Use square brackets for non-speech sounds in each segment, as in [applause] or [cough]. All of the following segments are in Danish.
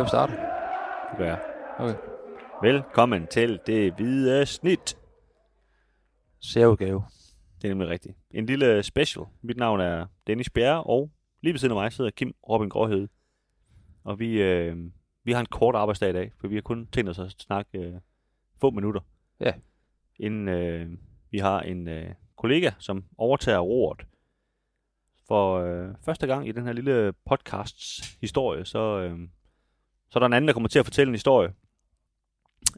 Hvem starter? Det gør jeg. Okay. Velkommen til det hvide snit. Særudgave. Det er nemlig rigtigt. En lille special. Mit navn er Dennis Bjerre, og lige ved siden af mig sidder Kim Robin Gråhed. Og vi, øh, vi har en kort arbejdsdag i dag, for vi har kun tænkt os at snakke øh, få minutter. Ja. Inden øh, vi har en øh, kollega, som overtager roret. For øh, første gang i den her lille podcasts historie, så, øh, så er der en anden, der kommer til at fortælle en historie.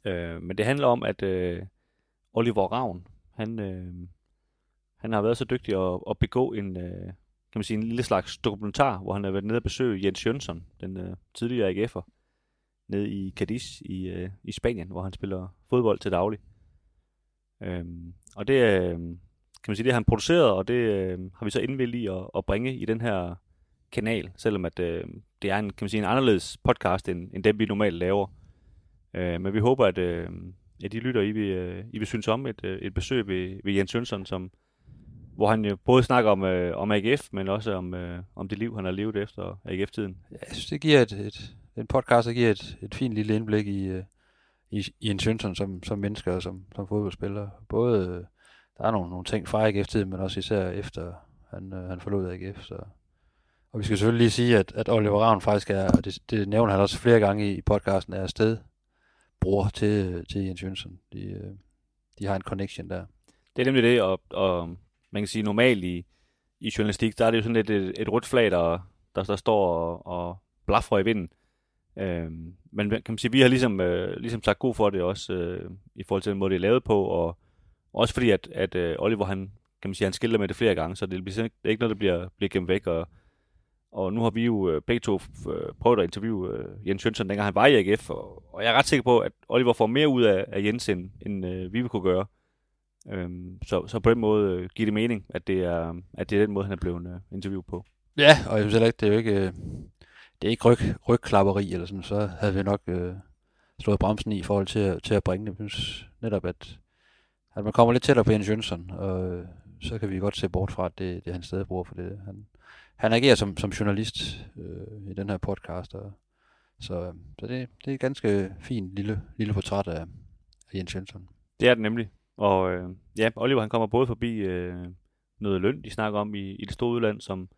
Øh, men det handler om, at øh, Oliver Ravn, han, øh, han har været så dygtig at, at begå en, øh, kan man sige, en lille slags dokumentar, hvor han har været nede og besøge Jens Jønsson, den øh, tidligere AGF'er, nede i Cadiz i, øh, i Spanien, hvor han spiller fodbold til daglig. Øh, og det øh, kan man sige, det har han produceret, og det øh, har vi så indvildt i at, at bringe i den her kanal, selvom at øh, det er en, kan man sige, en anderledes podcast, end, end den vi normalt laver. Øh, men vi håber, at, øh, at de lytter, I vil, øh, I vil synes om et, øh, et besøg ved, ved Jens Jønsson, som, hvor han jo både snakker om, øh, om AGF, men også om, øh, om det liv, han har levet efter AGF-tiden. Ja, jeg synes, det giver et, et, en podcast, der giver et, et fint lille indblik i, øh, i, i en Svensson som, som menneske og som, som fodboldspiller. Både, øh, der er nogle, nogle ting fra AGF-tiden, men også især efter han, øh, han forlod AGF. Så. Og vi skal selvfølgelig lige sige, at, at Oliver Ravn faktisk er, og det, det nævner han også flere gange i, i podcasten, er afsted bror til, til Jens Jønsson. De, øh, de har en connection der. Det er nemlig det, og, og man kan sige normalt i, i journalistik, der er det jo sådan lidt et, et rødt flag, der, der, der står og, og blaffer i vinden. Øhm, men kan man sige, vi har ligesom, øh, ligesom sagt god for det også, øh, i forhold til den måde, det er lavet på, og også fordi, at, at øh, Oliver, han, kan man sige, han skilder med det flere gange, så det, bliver, det er ikke noget, der bliver, bliver gemt væk, og, og nu har vi jo øh, begge to øh, prøvet at interviewe øh, Jens Jønsson, dengang han var i AGF, og, og jeg er ret sikker på, at Oliver får mere ud af, af Jens, end, end øh, vi vil kunne gøre. Øhm, så, så på den måde øh, giver det mening, at det, er, at det er den måde, han er blevet øh, interviewet på. Ja, og jeg synes heller ikke, det er jo ikke, øh, det er ikke ryg, rygklapperi eller sådan, så havde vi nok øh, slået bremsen i i forhold til, til at bringe det. Jeg synes netop, at, at man kommer lidt tættere på Jens Jønsson, og øh, så kan vi godt se bort fra, at det, det er hans sted bruger for det. Han, han agerer som, som journalist øh, i den her podcast, og, så, så det, det er et ganske fint lille, lille portræt af, af Jens Jensen. Det er det nemlig. Og øh, ja, Oliver han kommer både forbi øh, noget løn, de snakker om i, i det store udland, som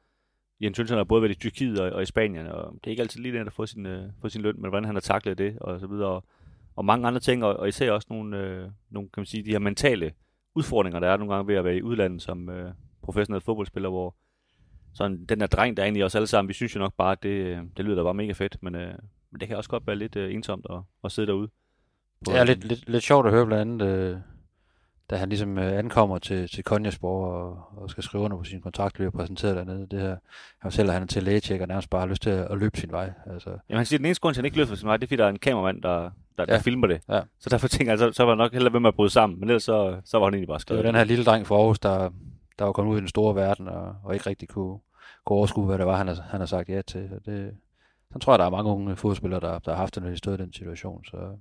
Jens Jensen har både været i Tyrkiet og, og i Spanien, og det er ikke altid lige nemt at få sin, øh, få sin løn, men hvordan han har taklet det, og så videre, og, og mange andre ting, og, og især også nogle, øh, nogle, kan man sige, de her mentale udfordringer, der er nogle gange ved at være i udlandet som øh, professionel fodboldspiller, hvor sådan den der dreng, der er inde i os alle sammen, vi synes jo nok bare, at det, det lyder da bare mega fedt, men, øh, men det kan også godt være lidt øh, ensomt at, at sidde derude. Det er lidt, lidt, lidt sjovt at høre blandt andet, øh, da han ligesom øh, ankommer til, til Konjasborg og, og skal skrive under på sin kontrakt, bliver præsenteret dernede. Det her, han fortæller, at han er til lægetjek og nærmest bare har lyst til at, at løbe sin vej. Altså, Jamen han siger, at den eneste grund til, at han ikke løber sin vej, det er, fordi der er en kameramand, der, der, ja. Der filmer det. Ja. Så derfor tænker jeg, så, så var jeg nok hellere ved med at bryde sammen, men ellers så, så var han egentlig bare det skrevet. var den her lille dreng fra Aarhus, der, der var kommet ud i den store verden og, og ikke rigtig kunne, kunne overskue, hvad det var, han har, han har sagt ja til. Og det, så tror jeg, der er mange unge fodspillere, der, der har haft den, stod i den situation. Så,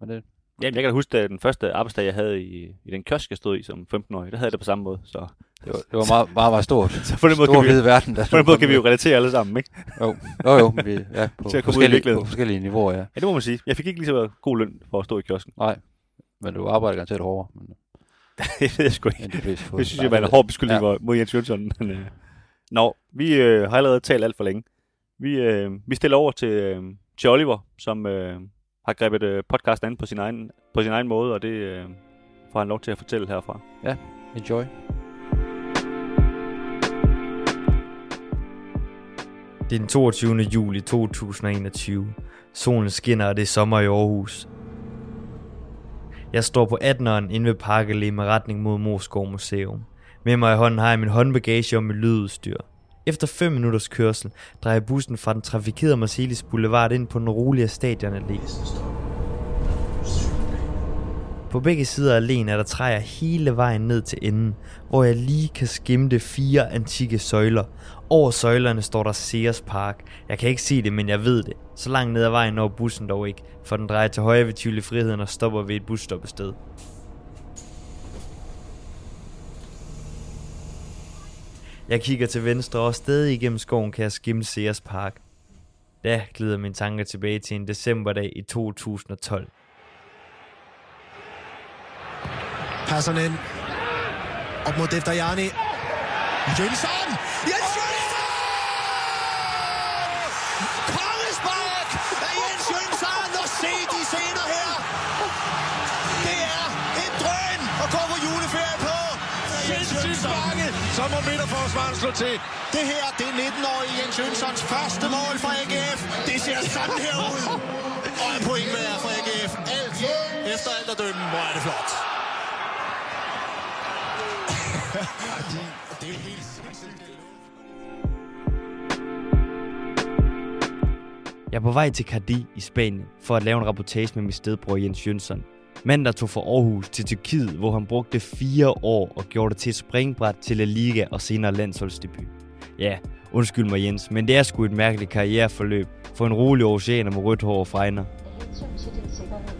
men det, Jamen, jeg kan da huske, at den første arbejdsdag, jeg havde i, i den kiosk, jeg stod i som 15-årig, der havde jeg det på samme måde. Så, det, var, det var meget, meget, meget stort. [laughs] så på den måde, Stor kan vi, verden. Der på den måde kan vi jo relatere alle sammen, ikke? Jo, jo, jo vi, ja, [laughs] på, Til forskellige, på forskellige niveauer, ja. Ja, det må man sige. Jeg fik ikke lige så god løn for at stå i kiosken. Nej, men du arbejder garanteret hårdere. Men, [laughs] det ved jeg sgu ikke. end de fleste Det synes jeg, var en hård beskyldning ja. mod Jens Jønsson. Men, øh. Nå, vi øh, har allerede talt alt for længe. Vi, øh, vi stiller over til, øh, til Oliver, som øh, har grebet øh, podcasten an på sin, egen, på sin egen måde, og det øh, får han lov til at fortælle herfra. Enjoy. Det er den 22. juli 2021. Solen skinner, og det er sommer i Aarhus. Jeg står på 18'eren inde ved Parkallé med retning mod Moskov Museum. Med mig i hånden har jeg min håndbagage og mit lydudstyr. Efter 5 minutters kørsel drejer bussen fra den trafikerede Marcelis Boulevard ind på den rolige Stadion på begge sider af alléen er der træer hele vejen ned til enden, hvor jeg lige kan skimte fire antikke søjler. Over søjlerne står der Sears Park. Jeg kan ikke se det, men jeg ved det. Så langt ned ad vejen når bussen dog ikke, for den drejer til højre ved Tivoli Friheden og stopper ved et busstoppested. Jeg kigger til venstre og stadig igennem skoven kan jeg skimte Sears Park. Da glider mine tanker tilbage til en decemberdag i 2012. Passer ind. Op mod Defterjani. Jønsson! Jens Jønsson! Kongespark af Jens Jønsson! Og se de scener her! Det er et drøn at gå på juleferie på! Sindssygt mange, så må midterforsvaren slå til. Det her, det er 19-årige Jens Jønssons første mål for AGF. Det ser sådan her ud. Og en point værd for AGF. Alt efter alt at dømme, hvor er det flot. Det er helt sindssygt. Jeg er på vej til Cardiff i Spanien for at lave en rapportage med min stedbror Jens Jønsson. Manden, der tog fra Aarhus til Tyrkiet, hvor han brugte fire år og gjorde det til et springbræt til La Liga og senere landsholdsdebut. Ja, undskyld mig Jens, men det er sgu et mærkeligt karriereforløb for en rolig oceaner med rødt hår og fregner. Hensyn til din sikkerhed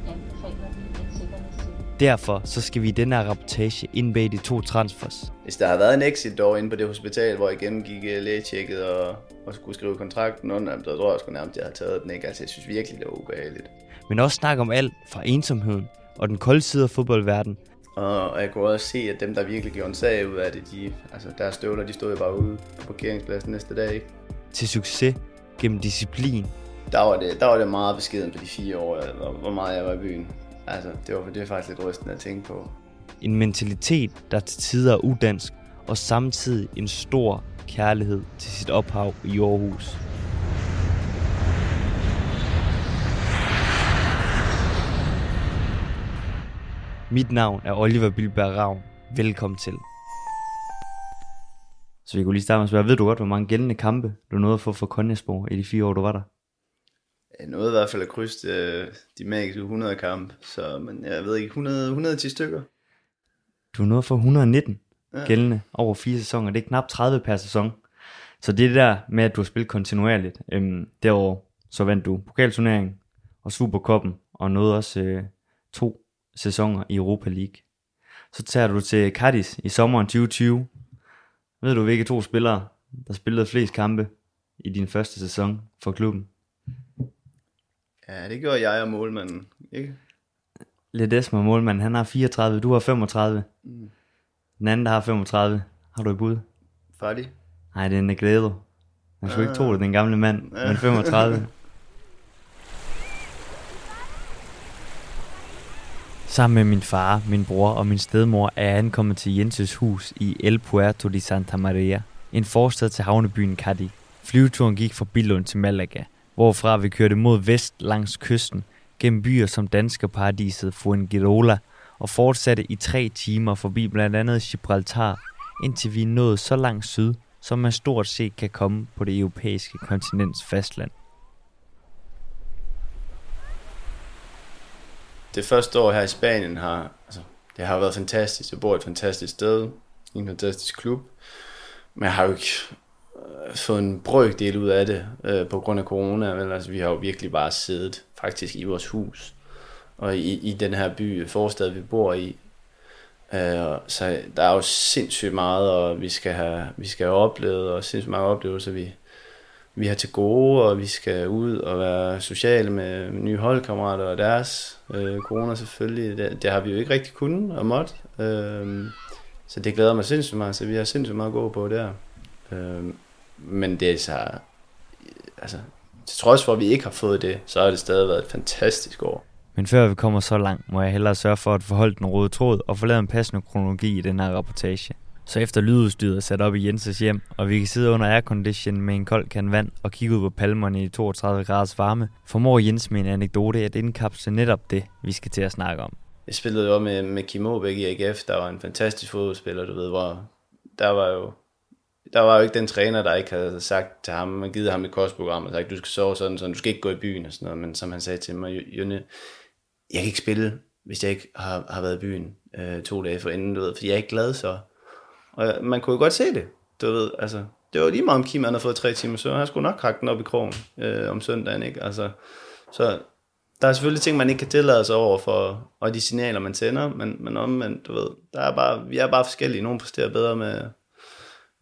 Derfor så skal vi i denne her rapportage indbage de to transfers. Hvis der har været en exit dog inde på det hospital, hvor jeg gennemgik øh, lægetjekket og, og skulle skrive kontrakten under, så tror jeg sgu nærmest, at jeg har taget den. Ikke? Altså, jeg synes virkelig, det var ubehageligt. Men også snak om alt fra ensomheden og den kolde side af fodboldverdenen Og, og jeg kunne også se, at dem, der virkelig gjorde en sag ud af det, de, altså deres støvler, de stod jo bare ude på parkeringspladsen næste dag. Ikke? til succes gennem disciplin, Der var, det, der var det meget beskeden på de fire år, hvor meget jeg var i byen. Altså, det var, det var faktisk lidt rystende at tænke på. en mentalitet, der til tider er udansk, og samtidig en stor kærlighed til sit ophav i Aarhus. Mit navn er Oliver Bilberg Ravn. Velkommen til. Så vi kunne lige starte med at spørge, ved du godt, hvor mange gældende kampe du nåede at få for Konjasborg i de fire år, du var der? Jeg nåede i hvert fald at krydse øh, de magiske 100 kamp, så men jeg ved ikke, 100, 110 stykker. Du nåede for 119 Ja. gældende over fire sæsoner. Det er knap 30 per sæson. Så det det der med, at du har spillet kontinuerligt. Øhm, derover så vandt du pokalturneringen og Superkoppen, og nåede også øh, to sæsoner i Europa League. Så tager du til Cadiz i sommeren 2020. Ved du, hvilke to spillere, der spillede flest kampe i din første sæson for klubben? Ja, det gjorde jeg og målmanden, ikke? Ledesma målmand, han har 34, du har 35. Den anden, der har 35. Har du et bud? Færdig. Nej, det er Negredo. Man skulle ikke tro det, den gamle mand, men 35. [laughs] Sammen med min far, min bror og min stedmor er jeg ankommet til Jenses hus i El Puerto de Santa Maria, en forstad til havnebyen Cadiz. Flyveturen gik fra Billund til Malaga, hvorfra vi kørte mod vest langs kysten, gennem byer som danskerparadiset Fuengirola, og fortsatte i tre timer forbi blandt andet Gibraltar, indtil vi nåede så langt syd, som man stort set kan komme på det europæiske kontinents fastland. Det første år her i Spanien har, altså, det har været fantastisk. Jeg bor et fantastisk sted, i en fantastisk klub. Men jeg har jo ikke få en brøkdel ud af det øh, på grund af corona. Men Altså, vi har jo virkelig bare siddet faktisk i vores hus. Og i, i den her by, forstad, vi bor i. Øh, så der er jo sindssygt meget, og vi skal have, vi skal have oplevet, og sindssygt mange oplevelser, vi, vi har til gode, og vi skal ud og være sociale med nye holdkammerater og deres. Øh, corona selvfølgelig, det, det har vi jo ikke rigtig kunnet og måtte. Øh, så det glæder mig sindssygt meget, så vi har sindssygt meget at gå på der. Øh, men det er så, altså, til trods for, at vi ikke har fået det, så har det stadig været et fantastisk år. Men før vi kommer så langt, må jeg hellere sørge for at forholde den røde tråd og få lavet en passende kronologi i den her rapportage. Så efter lydudstyret er sat op i Jenses hjem, og vi kan sidde under aircondition med en kold kan vand og kigge ud på palmerne i 32 graders varme, formår Jens med en anekdote at indkapsle netop det, vi skal til at snakke om. Jeg spillede jo med, med Kim Aabæk i AGF, der var en fantastisk fodboldspiller, du ved, hvor der var jo der var jo ikke den træner, der ikke havde sagt til ham, man givet ham et kostprogram og sagt, du skal sove sådan, sådan, du skal ikke gå i byen og sådan noget, men som han sagde til mig, Jønne, jeg kan ikke spille, hvis jeg ikke har, har været i byen øh, to dage for inden, du ved, fordi jeg er ikke glad så. Og man kunne jo godt se det, du ved, altså, det var lige meget om Kim, han havde fået tre timer søvn, han skulle nok krakke den op i krogen øh, om søndagen, ikke? Altså, så der er selvfølgelig ting, man ikke kan tillade sig over for, og de signaler, man sender, men, men omvendt, du ved, der er bare, vi er bare forskellige. Nogle præsterer bedre med,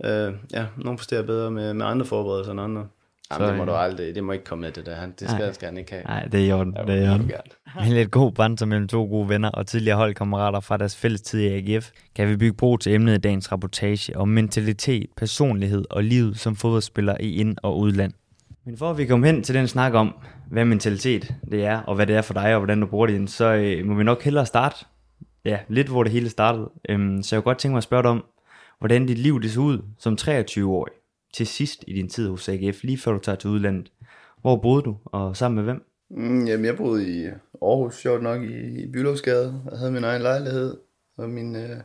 øh, ja, nogle præsterer bedre med, med andre forberedelser end andre. Jamen, det må du aldrig, det må ikke komme med det der. Han- Det skal, Nej. skal han ikke have. Nej, det er i orden. Ja, Det er i orden. Med [laughs] lidt god banter mellem to gode venner og tidligere holdkammerater fra deres fælles tid i AGF, kan vi bygge bro til emnet i dagens reportage om mentalitet, personlighed og livet som fodboldspiller i ind- og udland. Men for at vi kommer hen til den snak om, hvad mentalitet det er, og hvad det er for dig, og hvordan du bruger det, så øh, må vi nok hellere starte ja, lidt, hvor det hele startede. Øhm, så jeg kunne godt tænke mig at spørge dig om, hvordan dit liv det så ud som 23-årig til sidst i din tid hos AGF, lige før du tager til udlandet. Hvor boede du, og sammen med hvem? Mm, jamen, jeg boede i Aarhus, sjovt nok, i, i Bylovsgade. Jeg havde min egen lejlighed, og min, øh,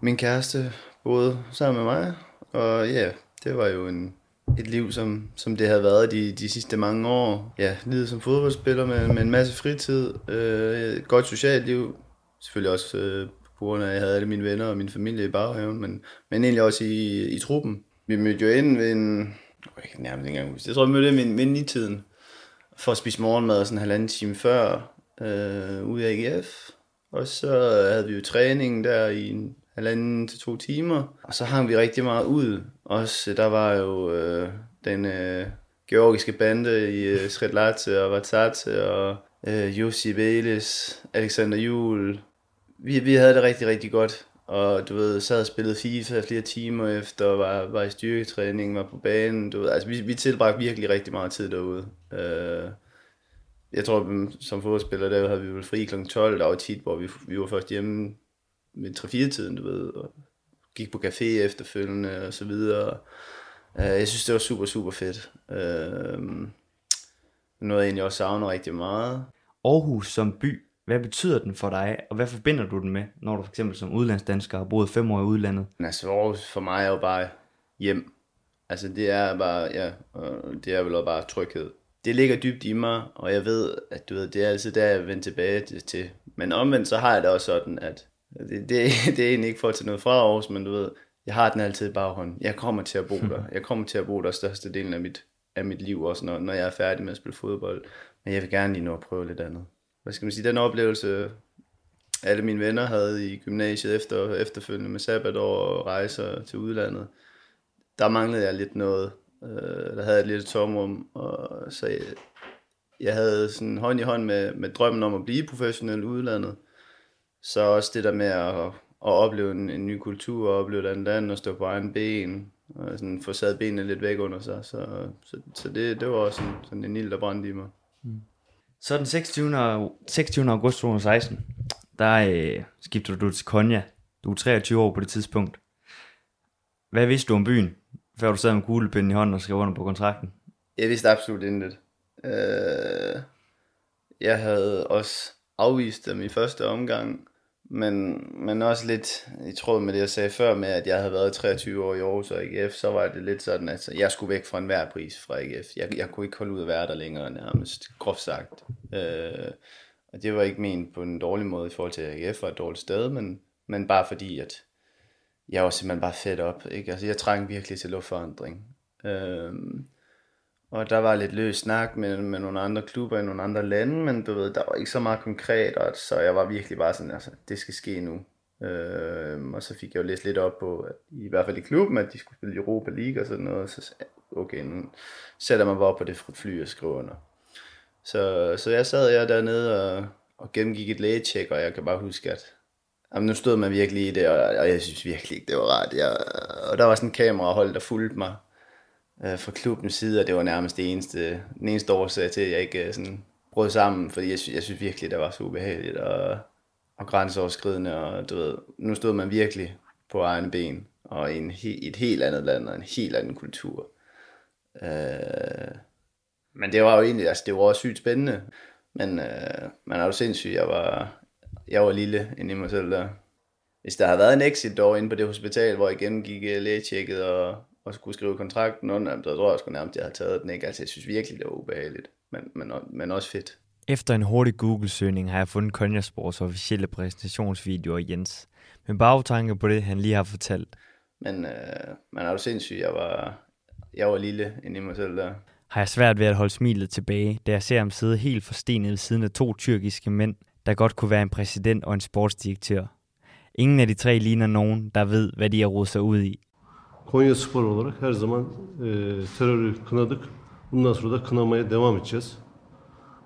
min kæreste boede sammen med mig. Og ja, det var jo en, et liv, som, som det havde været de, de sidste mange år. Ja, livet som fodboldspiller med, med en masse fritid, øh, et godt socialt liv. Selvfølgelig også øh, på grund af, at jeg havde alle mine venner og min familie i baghaven, men, men egentlig også i, i truppen. Vi mødte jo ind ved en... Jeg kan nærmest ikke engang huske. Jeg tror, vi mødte ind ved, i tiden for at spise morgenmad sådan en halvanden time før øh, ude af AGF. Og så havde vi jo træning der i en halvanden til to timer. Og så hang vi rigtig meget ud. Også der var jo øh, den øh, georgiske bande i øh, Sredlatse og Vatsatse og øh, Jussi Belis, Alexander Juhl. Vi, vi havde det rigtig, rigtig godt. Og du ved, sad og spillede FIFA flere timer efter, var, var i styrketræning, var på banen. Du ved, altså, vi, vi tilbragte virkelig rigtig meget tid derude. Øh, jeg tror, som fodboldspiller, der havde vi vel fri kl. 12, der var tit, hvor vi, vi var først hjemme ved 3-4-tiden, du ved, og gik på café efterfølgende og så videre. Øh, jeg synes, det var super, super fedt. Øh, noget, jeg egentlig også savner rigtig meget. Aarhus som by, hvad betyder den for dig, og hvad forbinder du den med, når du for eksempel som udlandsdansker har boet fem år i udlandet? Altså, Aarhus for mig er jo bare hjem. Altså, det er bare, ja, og det er vel også bare tryghed. Det ligger dybt i mig, og jeg ved, at du ved, det er altid der, jeg vender tilbage til- til. Men omvendt, så har jeg det også sådan, at det, det, [laughs] det er egentlig ikke for at tage noget fra Aarhus, men du ved, jeg har den altid i baghånden. Jeg kommer til at bo der. Jeg kommer til at bo der største delen af mit, af mit liv, også når, når jeg er færdig med at spille fodbold. Men jeg vil gerne lige nå at prøve lidt andet. Hvad skal man sige, den oplevelse, alle mine venner havde i gymnasiet efter, efterfølgende med sabbatår og rejser til udlandet, der manglede jeg lidt noget. Øh, der havde jeg et lille tomrum, og så jeg, jeg havde sådan hånd i hånd med, med drømmen om at blive professionel i udlandet. Så også det der med at, at opleve en, en ny kultur, og opleve et andet land, og stå på egen ben, og sådan få sat benene lidt væk under sig. Så, så, så det, det var også sådan, sådan en ild, der brændte i mig. Mm. Så den 26. 26. august 2016, der øh, skifter du til Konya. Du er 23 år på det tidspunkt. Hvad vidste du om byen, før du sad med kuglepinden i hånden og skrev under på kontrakten? Jeg vidste absolut intet. Øh, jeg havde også afvist dem i første omgang, men, men også lidt i tråd med det, jeg sagde før med, at jeg havde været 23 år i Aarhus og AGF, så var det lidt sådan, at jeg skulle væk fra enhver pris fra AGF. Jeg, jeg kunne ikke holde ud at være der længere, nærmest groft sagt. Øh, og det var ikke ment på en dårlig måde i forhold til, at AGF var et dårligt sted, men, men bare fordi, at jeg var simpelthen bare fedt op. Ikke? Altså, jeg trængte virkelig til luftforandring. Øh, og der var lidt løs snak med, med nogle andre klubber i nogle andre lande, men du ved, der var ikke så meget konkret, og så jeg var virkelig bare sådan, altså, det skal ske nu. Øh, og så fik jeg jo læst lidt op på, at, i hvert fald i klubben, at de skulle spille Europa League og sådan noget, så sagde okay, nu sætter man bare op på det fly og skriver under. Så, så jeg sad jeg dernede og, og gennemgik et lægetjek, og jeg kan bare huske, at jamen, nu stod man virkelig i det, og, og jeg synes virkelig ikke, det var rart. Jeg, og der var sådan en kamerahold, der fulgte mig øh, fra klubbens side, og det var nærmest det eneste, den eneste årsag til, at jeg ikke øh, sådan brød sammen, fordi jeg, sy- jeg synes virkelig, det var så ubehageligt og, og grænseoverskridende, og du ved, nu stod man virkelig på egne ben, og i en he, et helt andet land, og en helt anden kultur. Øh, men det var jo egentlig, altså det var også sygt spændende, men øh, man er jo sindssyg, jeg var, jeg var lille inde i mig selv der. Hvis der havde været en exit dog inde på det hospital, hvor jeg gennemgik øh, lægetjekket og, og skulle skrive kontrakten under, så tror jeg sgu nærmest, jeg havde taget den. Ikke? Altså, jeg synes virkelig, det var ubehageligt, men, men, men også fedt. Efter en hurtig Google-søgning har jeg fundet Konjasports officielle præsentationsvideo af Jens. Med bagtanke på det, han lige har fortalt, Men øh, man er jo sindssyg, jeg var, jeg var lille inde i mig selv der. har jeg svært ved at holde smilet tilbage, da jeg ser ham sidde helt forstenet ved siden af to tyrkiske mænd, der godt kunne være en præsident og en sportsdirektør. Ingen af de tre ligner nogen, der ved, hvad de har rodet sig ud i. Konya Spor olarak her zaman e, terörü kınadık. Bundan sonra da kınamaya devam edeceğiz.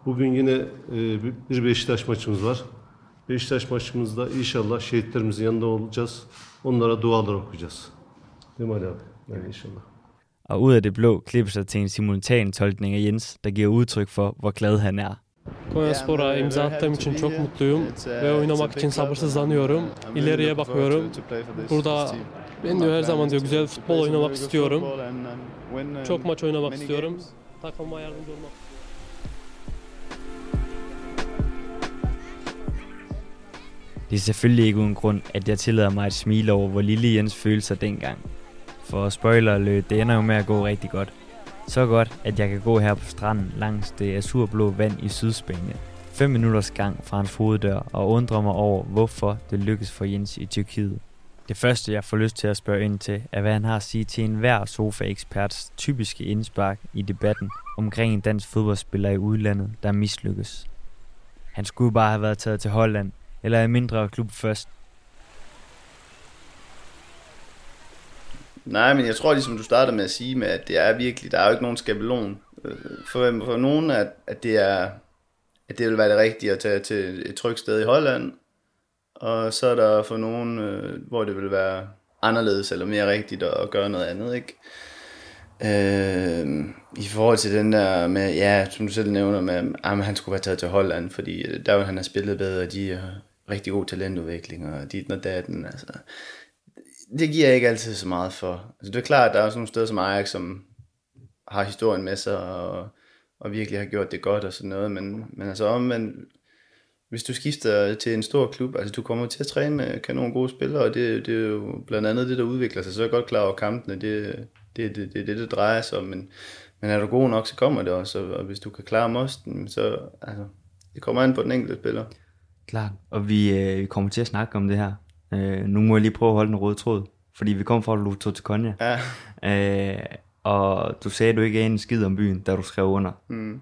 Bugün yine e, bir- Beşiktaş maçımız var. Beşiktaş maçımızda inşallah şehitlerimizin yanında olacağız. Onlara dualar okuyacağız. Değil mi Ali abi? Yani inşallah. Og ud af det blå klippes der til en simultan tolkning af Jens, der giver udtryk for, hvor glad han er. Konyaspor'a imza attığım için çok mutluyum ve oynamak için sabırsızlanıyorum. İleriye bakıyorum. Burada ben diyor her zaman diyor güzel futbol oynamak istiyorum. Çok maç oynamak istiyorum. Takıma yardımcı olmak Det er selvfølgelig ikke uden grund, at jeg tillader mig at smile over, hvor lille Jens følte sig dengang. For spoiler alert, det ender jo med at gå rigtig godt. Så godt, at jeg kan gå her på stranden langs det azurblå vand i Sydspanien. 5 minutters gang fra hans hoveddør og undrer mig over, hvorfor det lykkes for Jens i Tyrkiet. Det første, jeg får lyst til at spørge ind til, er hvad han har at sige til enhver sofa-eksperts typiske indspark i debatten omkring en dansk fodboldspiller i udlandet, der mislykkes. Han skulle bare have været taget til Holland, eller en mindre klub først. Nej, men jeg tror ligesom du startede med at sige med, at det er virkelig, der er jo ikke nogen skabelon. Øh, for, for nogen, at, at det er, at det vil være det rigtige at tage til et trygt sted i Holland, og så er der for nogen, øh, hvor det vil være anderledes eller mere rigtigt at, gøre noget andet, ikke? Øh, I forhold til den der med, ja, som du selv nævner med, ah, at han skulle være taget til Holland, fordi øh, der vil han have spillet bedre, og de har rigtig god talentudvikling, og dit og datten, altså det giver jeg ikke altid så meget for. Altså, det er klart, at der er også nogle steder som Ajax, som har historien med sig, og, og virkelig har gjort det godt og sådan noget, men, men altså omvendt, hvis du skifter til en stor klub, altså du kommer til at træne med kanon gode spillere, og det, det er jo blandt andet det, der udvikler sig, så er jeg godt klar over kampene, det, det, det, det, det, det drejer sig om, men, men er du god nok, så kommer det også, og hvis du kan klare mosten, så altså, det kommer an på den enkelte spiller. Klart. Og vi, øh, vi kommer til at snakke om det her. Øh, nu må jeg lige prøve at holde den røde tråd. Fordi vi kom fra, tog til Konya. Ja. Øh, og du sagde, at du ikke er en skid om byen, da du skrev under. Mm.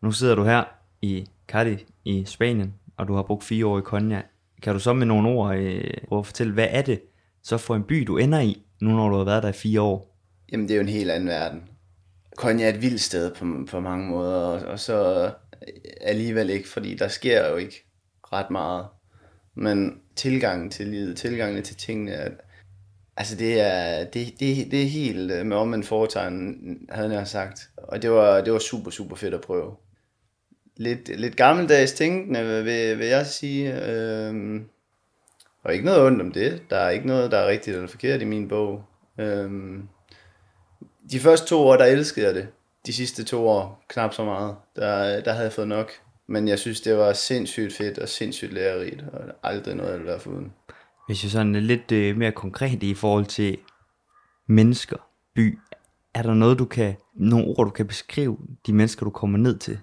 Nu sidder du her i Cadiz i Spanien, og du har brugt fire år i Konya. Kan du så med nogle ord øh, prøve at fortælle, hvad er det så for en by, du ender i, nu når du har været der i fire år? Jamen, det er jo en helt anden verden. Konya er et vildt sted på, på mange måder, og, og så øh, alligevel ikke, fordi der sker jo ikke ret meget. Men tilgangen til livet, tilgangen til tingene, at, altså det er, det, det, det er helt øh, med om en foretegn, havde jeg sagt. Og det var, det var super, super fedt at prøve. Lidt, lidt gammeldags tænkende, vil, vil jeg sige. Øhm, og ikke noget ondt om det. Der er ikke noget, der er rigtigt eller forkert i min bog. Øhm, de første to år, der elskede jeg det. De sidste to år, knap så meget. Der, der havde jeg fået nok. Men jeg synes, det var sindssygt fedt og sindssygt lærerigt, og aldrig noget, jeg ville være foruden. Hvis jeg sådan er lidt øh, mere konkret i forhold til mennesker, by, er der noget, du kan, nogle ord, du kan beskrive de mennesker, du kommer ned til?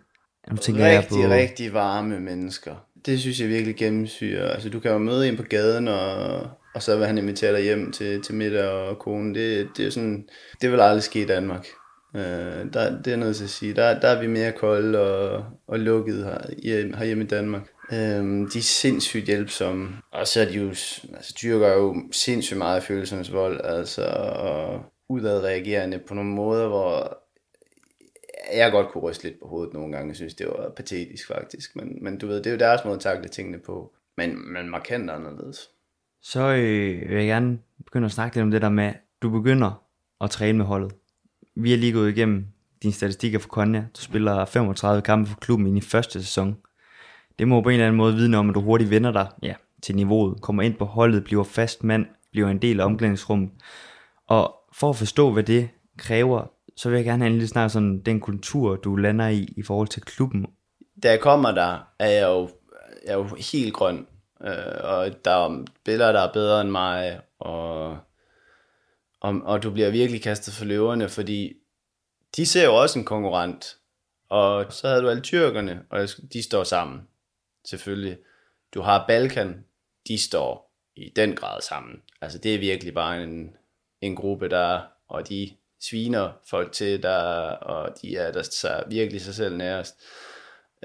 Nu tænker rigtig, jeg på, rigtig varme mennesker. Det synes jeg virkelig gennemsyrer. Altså, du kan jo møde en på gaden, og, og så vil han invitere dig hjem til, til middag og konen. Det, det er sådan, det vil aldrig ske i Danmark. Øh, der, det er noget til at sige. Der, der er vi mere kolde og, og lukket her, hjem- herhjemme i Danmark. Øhm, de er sindssygt hjælpsomme. Og så er de jo, altså dyrker jo sindssygt meget følelsernes vold, altså, og udadreagerende på nogle måder, hvor jeg godt kunne ryste lidt på hovedet nogle gange. Jeg synes, det var patetisk faktisk. Men, men du ved, det er jo deres måde at takle tingene på. Men, men markant anderledes. så øh, vil jeg gerne begynde at snakke lidt om det der med, du begynder at træne med holdet. Vi har lige gået igennem dine statistikker for Konya. Du spiller 35 kampe for klubben i din første sæson. Det må på en eller anden måde vidne om, at du hurtigt vender dig ja, til niveauet, kommer ind på holdet, bliver fast mand, bliver en del af omklædningsrummet. Og for at forstå, hvad det kræver, så vil jeg gerne have en lille snak sådan den kultur, du lander i i forhold til klubben. Da jeg kommer der, er jeg jo, jeg er jo helt grøn. Øh, og der er spillere, der er bedre end mig. Og, og, og du bliver virkelig kastet for løverne, fordi de ser jo også en konkurrent. Og så havde du alle tyrkerne, og de står sammen. Selvfølgelig. Du har Balkan, de står i den grad sammen. Altså det er virkelig bare en, en gruppe, der, og de sviner folk til, der, og de er der så virkelig sig selv nærest.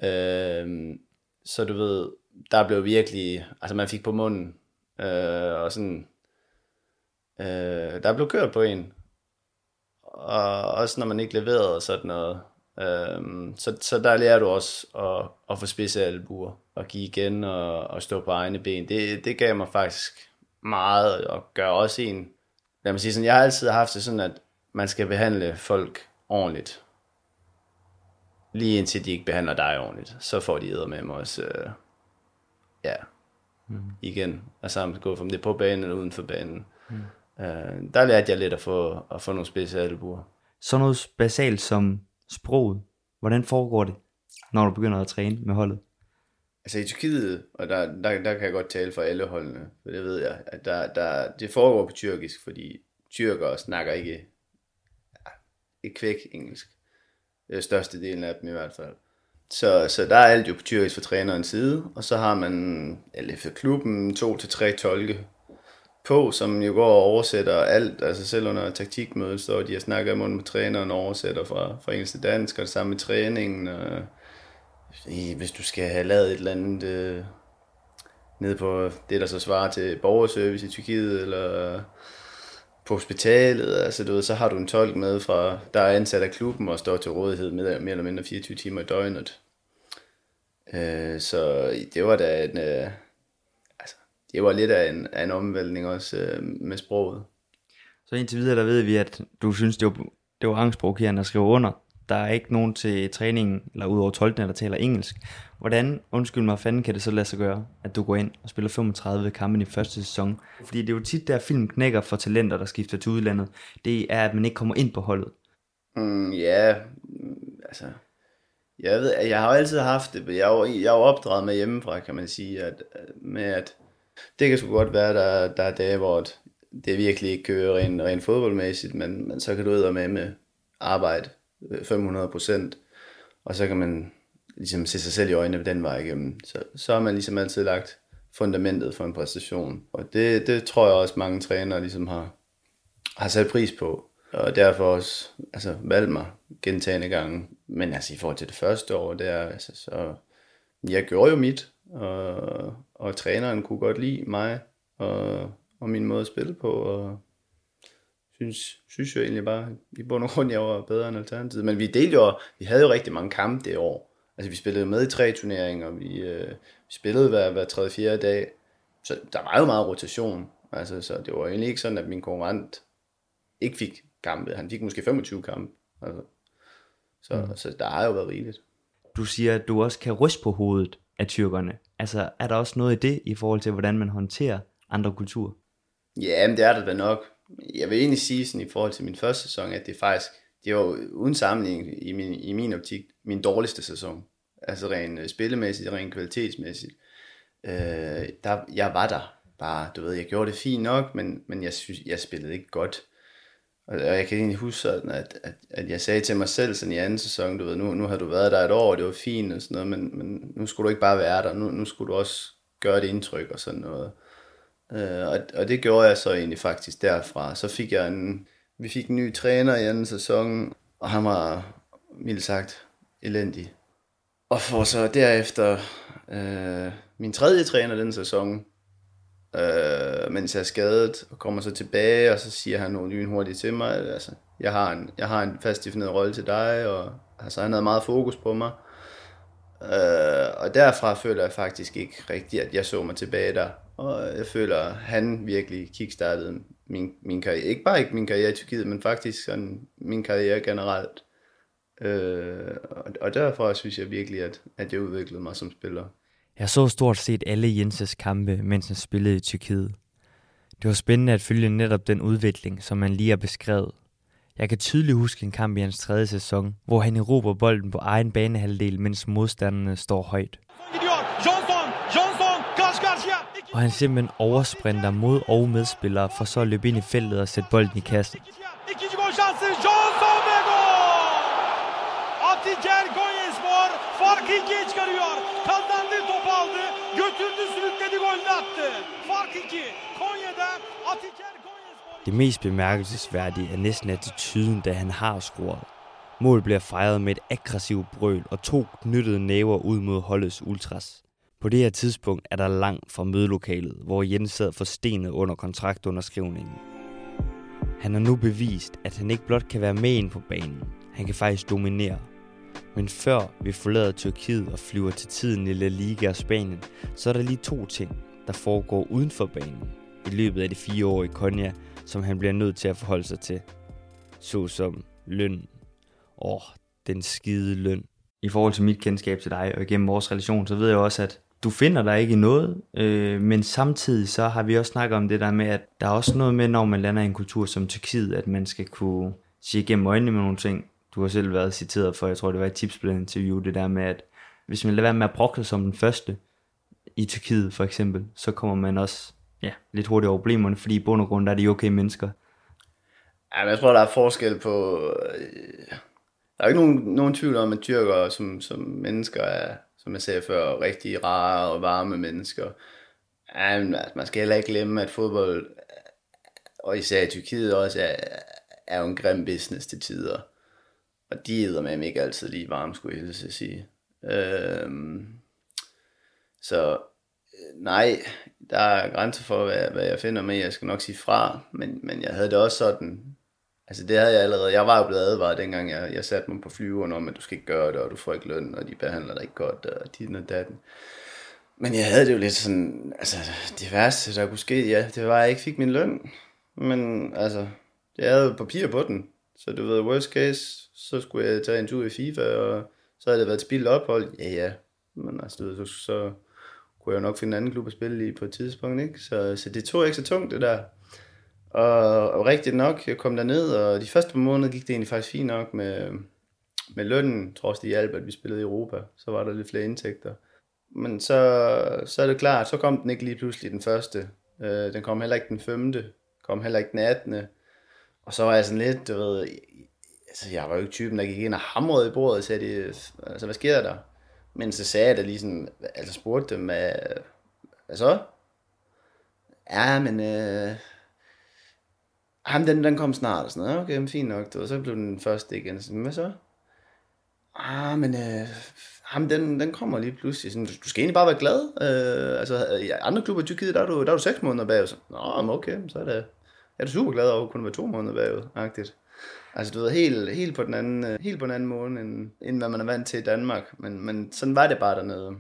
Øh, så du ved, der blev virkelig, altså man fik på munden, øh, og sådan, øh, der blev kørt på en. Og også når man ikke leverede og sådan noget. Øhm, så, så der lærer du også at, at få spidse albuer, og give igen og, og stå på egne ben. Det, det gav mig faktisk meget, og gør også en, lad mig sige sådan, jeg har altid haft det sådan, at man skal behandle folk ordentligt. Lige indtil de ikke behandler dig ordentligt, så får de æder med mig også, øh, ja, mm. igen, altså gå fra det på banen eller uden for banen. Mm. Øh, der lærte jeg lidt at få, at få nogle spidse albuer. Så noget basalt som sproget. Hvordan foregår det, når du begynder at træne med holdet? Altså i Tyrkiet, og der, der, der kan jeg godt tale for alle holdene, for det ved jeg, at der, der, det foregår på tyrkisk, fordi tyrkere snakker ikke kvæk engelsk. Øh, Største delen af dem i hvert fald. Så, så der er alt jo på tyrkisk fra trænerens side, og så har man, eller for klubben, to til tre tolke på, som jo går og oversætter alt. Altså selv under taktikmødet står de og snakker munden med træneren og oversætter fra, fra engelsk til dansk, og det samme med træningen. Og, øh, hvis du skal have lavet et eller andet øh, ned på det, der så svarer til borgerservice i Tyrkiet, eller på hospitalet, altså du ved, så har du en tolk med fra, der er ansat af klubben og står til rådighed med mere eller mindre 24 timer i døgnet. Øh, så det var da en, øh, altså, det var lidt af en, af en omvæltning også øh, med sproget. Så indtil videre, der ved vi, at du synes, det var, det var angstprovokerende at skrive under. Der er ikke nogen til træningen, eller udover tolkene, der taler engelsk. Hvordan, undskyld mig, fanden kan det så lade sig gøre, at du går ind og spiller 35 kampe i første sæson? Fordi det er jo tit, der film knækker for talenter, der skifter til udlandet. Det er, at man ikke kommer ind på holdet. Mm, ja, mm, altså... Jeg ved, jeg har jo altid haft det, jeg er jo, jeg er jo opdraget med hjemmefra, kan man sige, at, med at det kan sgu godt være, der, der er dage, hvor det virkelig ikke kører rent, rent fodboldmæssigt, men, men så kan du ud med med arbejde Øh, 500 procent, og så kan man ligesom se sig selv i øjnene den vej igennem. Så, så har man ligesom altid lagt fundamentet for en præstation. Og det, det tror jeg også mange trænere ligesom har, har sat pris på. Og derfor også altså, valgt mig gentagende gange. Men altså i forhold til det første år, det er, altså, så jeg gjorde jo mit, og, og træneren kunne godt lide mig og, og min måde at spille på, og synes, synes jo egentlig bare, i bund og grund, jeg var bedre end alternativet. Men vi delte jo, vi havde jo rigtig mange kampe det år. Altså vi spillede med i tre turneringer, vi, øh, vi spillede hver, hver tredje, fjerde dag. Så der var jo meget rotation. Altså, så det var egentlig ikke sådan, at min konkurrent ikke fik kampe. Han fik måske 25 kampe. Altså, så, mm. så der har jo været rigeligt. Du siger, at du også kan ryste på hovedet af tyrkerne. Altså, er der også noget i det, i forhold til, hvordan man håndterer andre kulturer? Ja, men det er der da nok jeg vil egentlig sige sådan i forhold til min første sæson, at det faktisk, det var uden sammenligning i min, i min optik, min dårligste sæson. Altså rent øh, spillemæssigt, rent kvalitetsmæssigt. Øh, der, jeg var der bare, du ved, jeg gjorde det fint nok, men, men jeg synes, jeg spillede ikke godt. Og, og jeg kan egentlig huske sådan, at, at, at jeg sagde til mig selv sådan i anden sæson, du ved, nu, nu har du været der et år, og det var fint og sådan noget, men, men nu skulle du ikke bare være der, nu, nu skulle du også gøre det indtryk og sådan noget. Øh, og, og det gjorde jeg så egentlig faktisk derfra. Så fik jeg en, vi fik en ny træner i anden sæson, og han var, mildt sagt, elendig. Og for så derefter øh, min tredje træner den sæson, øh, mens jeg er skadet, og kommer så tilbage, og så siger han nogle hurtigt til mig, at, altså, jeg, har en, jeg har en fast defineret rolle til dig, og altså, han havde meget fokus på mig. Øh, og derfra føler jeg faktisk ikke rigtigt, at jeg så mig tilbage der. Og jeg føler, han virkelig kickstartede min, min karriere. Ikke bare ikke min karriere i Tyrkiet, men faktisk sådan min karriere generelt. Øh, og, og derfor synes jeg virkelig, at, at jeg udviklede mig som spiller. Jeg så stort set alle Jenses kampe, mens han spillede i Tyrkiet. Det var spændende at følge netop den udvikling, som man lige har beskrevet. Jeg kan tydeligt huske en kamp i hans tredje sæson, hvor han erobrer bolden på egen banehalvdel, mens modstanderne står højt. Og han simpelthen oversprinter mod og medspillere for så at løbe ind i feltet og sætte bolden i kassen. Atiker Konyaspor farkı ikiye çıkarıyor. Kazandı, top aldı, götürdü, sürükledi, golünü attı. Fark 2. Konya'da Atiker det mest bemærkelsesværdige er næsten attituden, da han har scoret. Mål bliver fejret med et aggressivt brøl og to knyttede næver ud mod holdets ultras. På det her tidspunkt er der langt fra mødelokalet, hvor Jens sad for stenet under kontraktunderskrivningen. Han har nu bevist, at han ikke blot kan være med ind på banen, han kan faktisk dominere. Men før vi forlader Tyrkiet og flyver til tiden i La Liga og Spanien, så er der lige to ting, der foregår uden for banen i løbet af de fire år i Konya, som han bliver nødt til at forholde sig til. Såsom løn. Åh, den skide løn. I forhold til mit kendskab til dig og igennem vores relation, så ved jeg også, at du finder dig ikke i noget, øh, men samtidig så har vi også snakket om det der med, at der er også noget med, når man lander i en kultur som Tyrkiet, at man skal kunne sige igennem øjnene med nogle ting. Du har selv været citeret for, jeg tror det var et tipsblad interview, det der med, at hvis man lader være med at brokke som den første i Tyrkiet for eksempel, så kommer man også ja, lidt hurtigt over problemerne, fordi i bund og grund er de okay mennesker. Ja, men jeg tror, der er forskel på... Øh, der er ikke nogen, nogen tvivl om, at tyrker som, som mennesker er, som jeg sagde før, rigtig rare og varme mennesker. Ja, men, altså, man skal heller ikke glemme, at fodbold, og især i Tyrkiet også, er, er jo en grim business til tider. Og de æder med ikke altid lige varme, skulle jeg helst sige. Øhm, så øh, nej, der er grænser for, hvad, hvad jeg finder med. Jeg skal nok sige fra, men, men jeg havde det også sådan, altså det havde jeg allerede, jeg var jo blevet advaret dengang, jeg, jeg satte mig på flyveren om, at du skal ikke gøre det, og du får ikke løn, og de behandler dig ikke godt, og dit og datten. Men jeg havde det jo lidt sådan, altså det værste, der kunne ske, ja, det var, at jeg ikke fik min løn. Men altså, jeg havde jo papir på den, så du ved, worst case, så skulle jeg tage en tur i FIFA, og så havde det været spildt ophold. Ja, ja, men altså, du ved, så, så kunne jeg jo nok finde en anden klub at spille i på et tidspunkt, ikke? Så, så det tog ikke så tungt, det der. Og, og rigtigt nok, jeg kom ned og de første par måneder gik det egentlig faktisk fint nok med, med lønnen, trods det hjalp, at vi spillede i Europa. Så var der lidt flere indtægter. Men så, så er det klart, så kom den ikke lige pludselig den første. Øh, den kom heller ikke den femte, kom heller ikke den 18. Og så var jeg sådan lidt, du ved, altså jeg var jo ikke typen, der gik ind og hamrede i bordet og sagde, altså hvad sker der? Men så sagde jeg da lige sådan, altså spurgte dem, hvad så? Ja, men øh, ham, den, den kom snart og sådan noget. Okay, men fint nok. Og så blev den første igen. Så, hvad så? Ah, men øh, ham, den, den kommer lige pludselig. Sådan, du, du skal egentlig bare være glad. Øh, altså, i andre klubber i Tyrkiet, der er du, der er du seks måneder bagud. Så, Nå, men okay, så er det, er du super glad over at kunne være to måneder bagud. Agtigt. Altså, du ved, helt, helt, på den anden, øh, helt på den anden måde, end, end hvad man er vant til i Danmark. Men, men sådan var det bare dernede.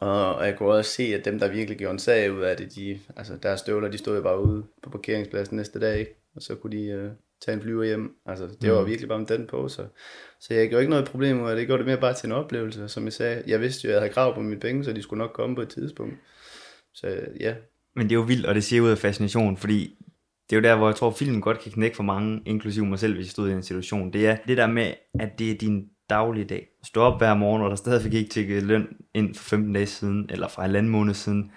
Og, og jeg kunne også se, at dem, der virkelig gjorde en sag ud af det, de, altså deres støvler, de stod jo bare ude på parkeringspladsen næste dag, ikke? og så kunne de uh, tage en flyver hjem. Altså, det var mm. virkelig bare med den på, så, så jeg gjorde ikke noget problem ud af det. Jeg gjorde det mere bare til en oplevelse, som jeg sagde. Jeg vidste jo, at jeg havde krav på mine penge, så de skulle nok komme på et tidspunkt. Så ja. Men det er jo vildt, og det siger ud af fascination, fordi det er jo der, hvor jeg tror, filmen godt kan knække for mange, inklusive mig selv, hvis jeg stod i en situation. Det er det der med, at det er din dagligdag. Stå op hver morgen, og der stadigvæk ikke tækket løn ind for 15 dage siden, eller fra en anden måned siden.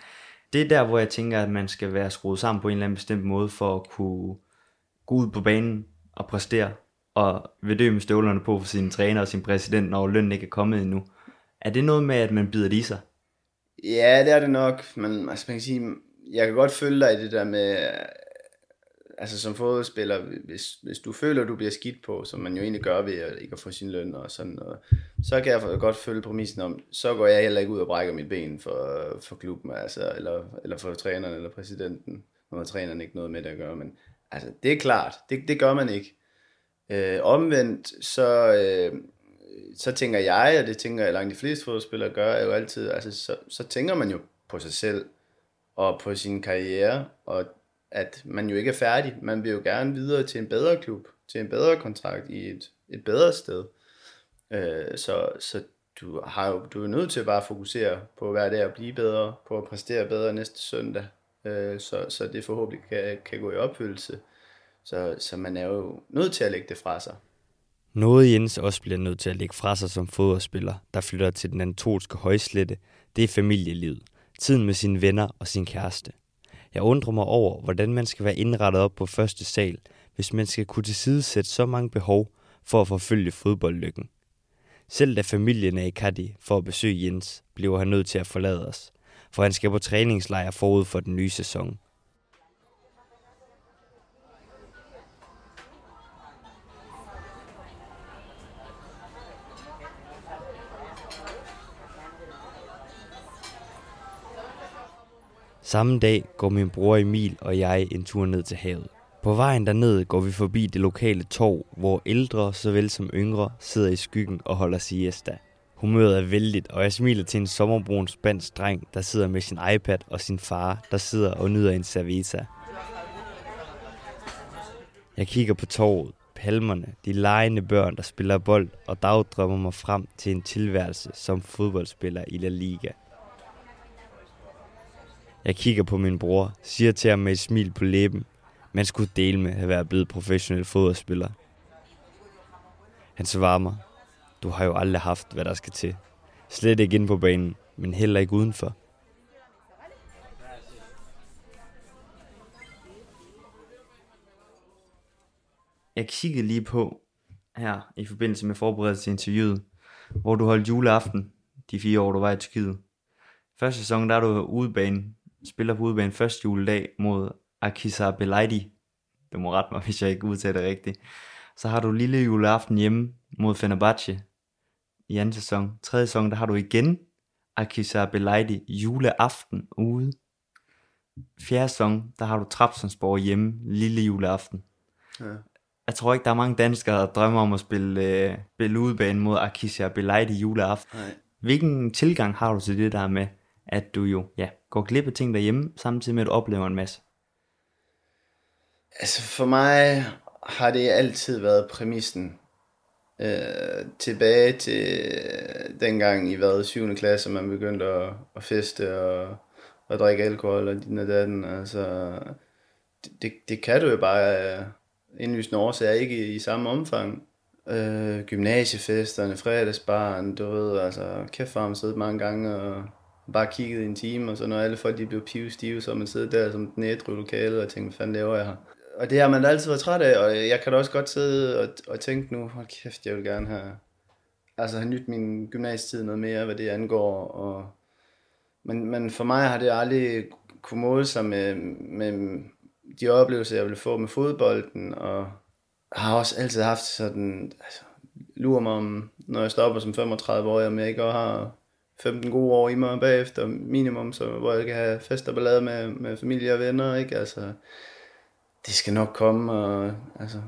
Det er der, hvor jeg tænker, at man skal være skruet sammen på en eller anden bestemt måde, for at kunne gå ud på banen og præstere, og vedø med støvlerne på for sin træner og sin præsident, når lønnen ikke er kommet endnu. Er det noget med, at man bider det i sig? Ja, det er det nok, men altså, man kan sige, jeg kan godt følge dig i det der med, altså som fodboldspiller, hvis, hvis du føler, du bliver skidt på, som man jo egentlig gør ved at ikke at få sin løn og sådan noget, så kan jeg godt følge præmissen om, så går jeg heller ikke ud og brækker mit ben for, for klubben, altså, eller, eller for træneren eller præsidenten. Nu har træneren ikke noget med det at gøre, men altså, det er klart, det, det gør man ikke. Øh, omvendt, så, øh, så tænker jeg, og det tænker jeg langt de fleste fodboldspillere gør, er jo altid, altså, så, så tænker man jo på sig selv, og på sin karriere, og at man jo ikke er færdig. Man vil jo gerne videre til en bedre klub, til en bedre kontrakt i et, et bedre sted. Øh, så, så du, har jo, du er nødt til at bare fokusere på hver dag at blive bedre, på at præstere bedre næste søndag, øh, så, så det forhåbentlig kan, kan gå i opfyldelse. Så, så man er jo nødt til at lægge det fra sig. Noget Jens også bliver nødt til at lægge fra sig som fodboldspiller, der flytter til den anatolske højslette, det er familielivet. Tiden med sine venner og sin kæreste. Jeg undrer mig over, hvordan man skal være indrettet op på første sal, hvis man skal kunne tilsidesætte så mange behov for at forfølge fodboldlykken. Selv da familien er i Kadi for at besøge Jens, bliver han nødt til at forlade os, for han skal på træningslejr forud for den nye sæson. Samme dag går min bror Emil og jeg en tur ned til havet. På vejen derned går vi forbi det lokale torv, hvor ældre såvel som yngre sidder i skyggen og holder siesta. Humøret er vældigt, og jeg smiler til en sommerbrun spansk dreng, der sidder med sin iPad og sin far, der sidder og nyder en cerveza. Jeg kigger på torvet, palmerne, de legende børn, der spiller bold, og dagdrømmer mig frem til en tilværelse som fodboldspiller i La Liga. Jeg kigger på min bror, siger til ham med et smil på læben, man skulle dele med at være blevet professionel fodboldspiller. Han svarer mig, du har jo aldrig haft, hvad der skal til. Slet ikke ind på banen, men heller ikke udenfor. Jeg kiggede lige på her i forbindelse med forberedelse til interviewet, hvor du holdt juleaften de fire år, du var i Tyrkiet. Første sæson, der er du udebane, spiller på udebane første juledag mod Akisa Belaidi. Du må rette mig, [laughs] hvis jeg ikke udtaler det rigtigt. Så har du lille juleaften hjemme mod Fenerbahce i anden sæson. Tredje sæson, der har du igen Akisa Belaidi juleaften ude. Fjerde sæson, der har du Trabzonsborg hjemme lille juleaften. Ja. Jeg tror ikke, der er mange danskere, der drømmer om at spille, øh, spille udebane mod Akisha Belaidi juleaften. Nej. Hvilken tilgang har du til det der med, at du jo ja, går glip af ting derhjemme, samtidig med at du oplever en masse? Altså for mig har det altid været præmissen. Øh, tilbage til dengang i hvad, 7. klasse, man begyndte at, at feste og, og drikke alkohol og din og datten. Altså, det, det, det kan du jo bare af indlysende årsager ikke i, i samme omfang. Øh, gymnasiefesterne, fredagsbaren, du ved, altså kæft for ham siddet mange gange og bare kigget i en time, og så når alle folk de blev pivstive, så man sidder der som den ædru lokale og tænker, hvad fanden laver jeg her? Og det har man da altid været træt af, og jeg kan da også godt sidde og, og tænke nu, hold kæft, jeg vil gerne have, altså have nyt min gymnasietid noget mere, hvad det angår, og, men, men for mig har det aldrig kunne måle sig med, med de oplevelser, jeg ville få med fodbolden, og har også altid haft sådan, altså, lurer mig om, når jeg stopper som 35 år, om jeg ikke også har 15 gode år i mig bagefter, minimum, så, hvor jeg kan have fest og ballade med, med familie og venner, ikke? Altså, det skal nok komme, og altså,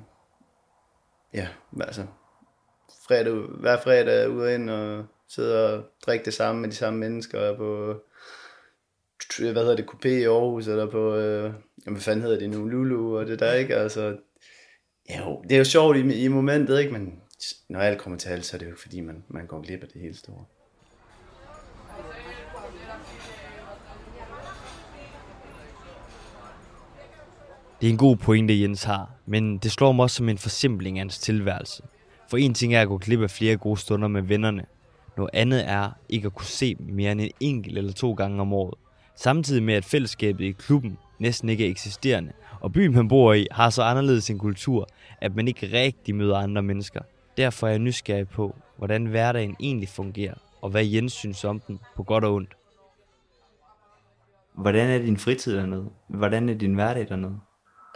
ja, altså, fredag, hver fredag ude og ind og sidde og drikke det samme med de samme mennesker på, hvad hedder det, Coupé i Aarhus, eller på, øh, jamen, hvad fanden hedder det nu, Lulu, og det der, ikke? Altså, jo, det er jo sjovt i, i momentet, ikke? Men når alt kommer til alt, så er det jo fordi man, man går glip af det hele store. Det er en god pointe, Jens har, men det slår mig også som en forsimpling af hans tilværelse. For en ting er at gå glip af flere gode stunder med vennerne. Noget andet er ikke at kunne se dem mere end en enkelt eller to gange om året. Samtidig med at fællesskabet i klubben næsten ikke er eksisterende, og byen man bor i har så anderledes en kultur, at man ikke rigtig møder andre mennesker. Derfor er jeg nysgerrig på, hvordan hverdagen egentlig fungerer, og hvad Jens synes om den, på godt og ondt. Hvordan er din fritid dernede? Hvordan er din hverdag dernede?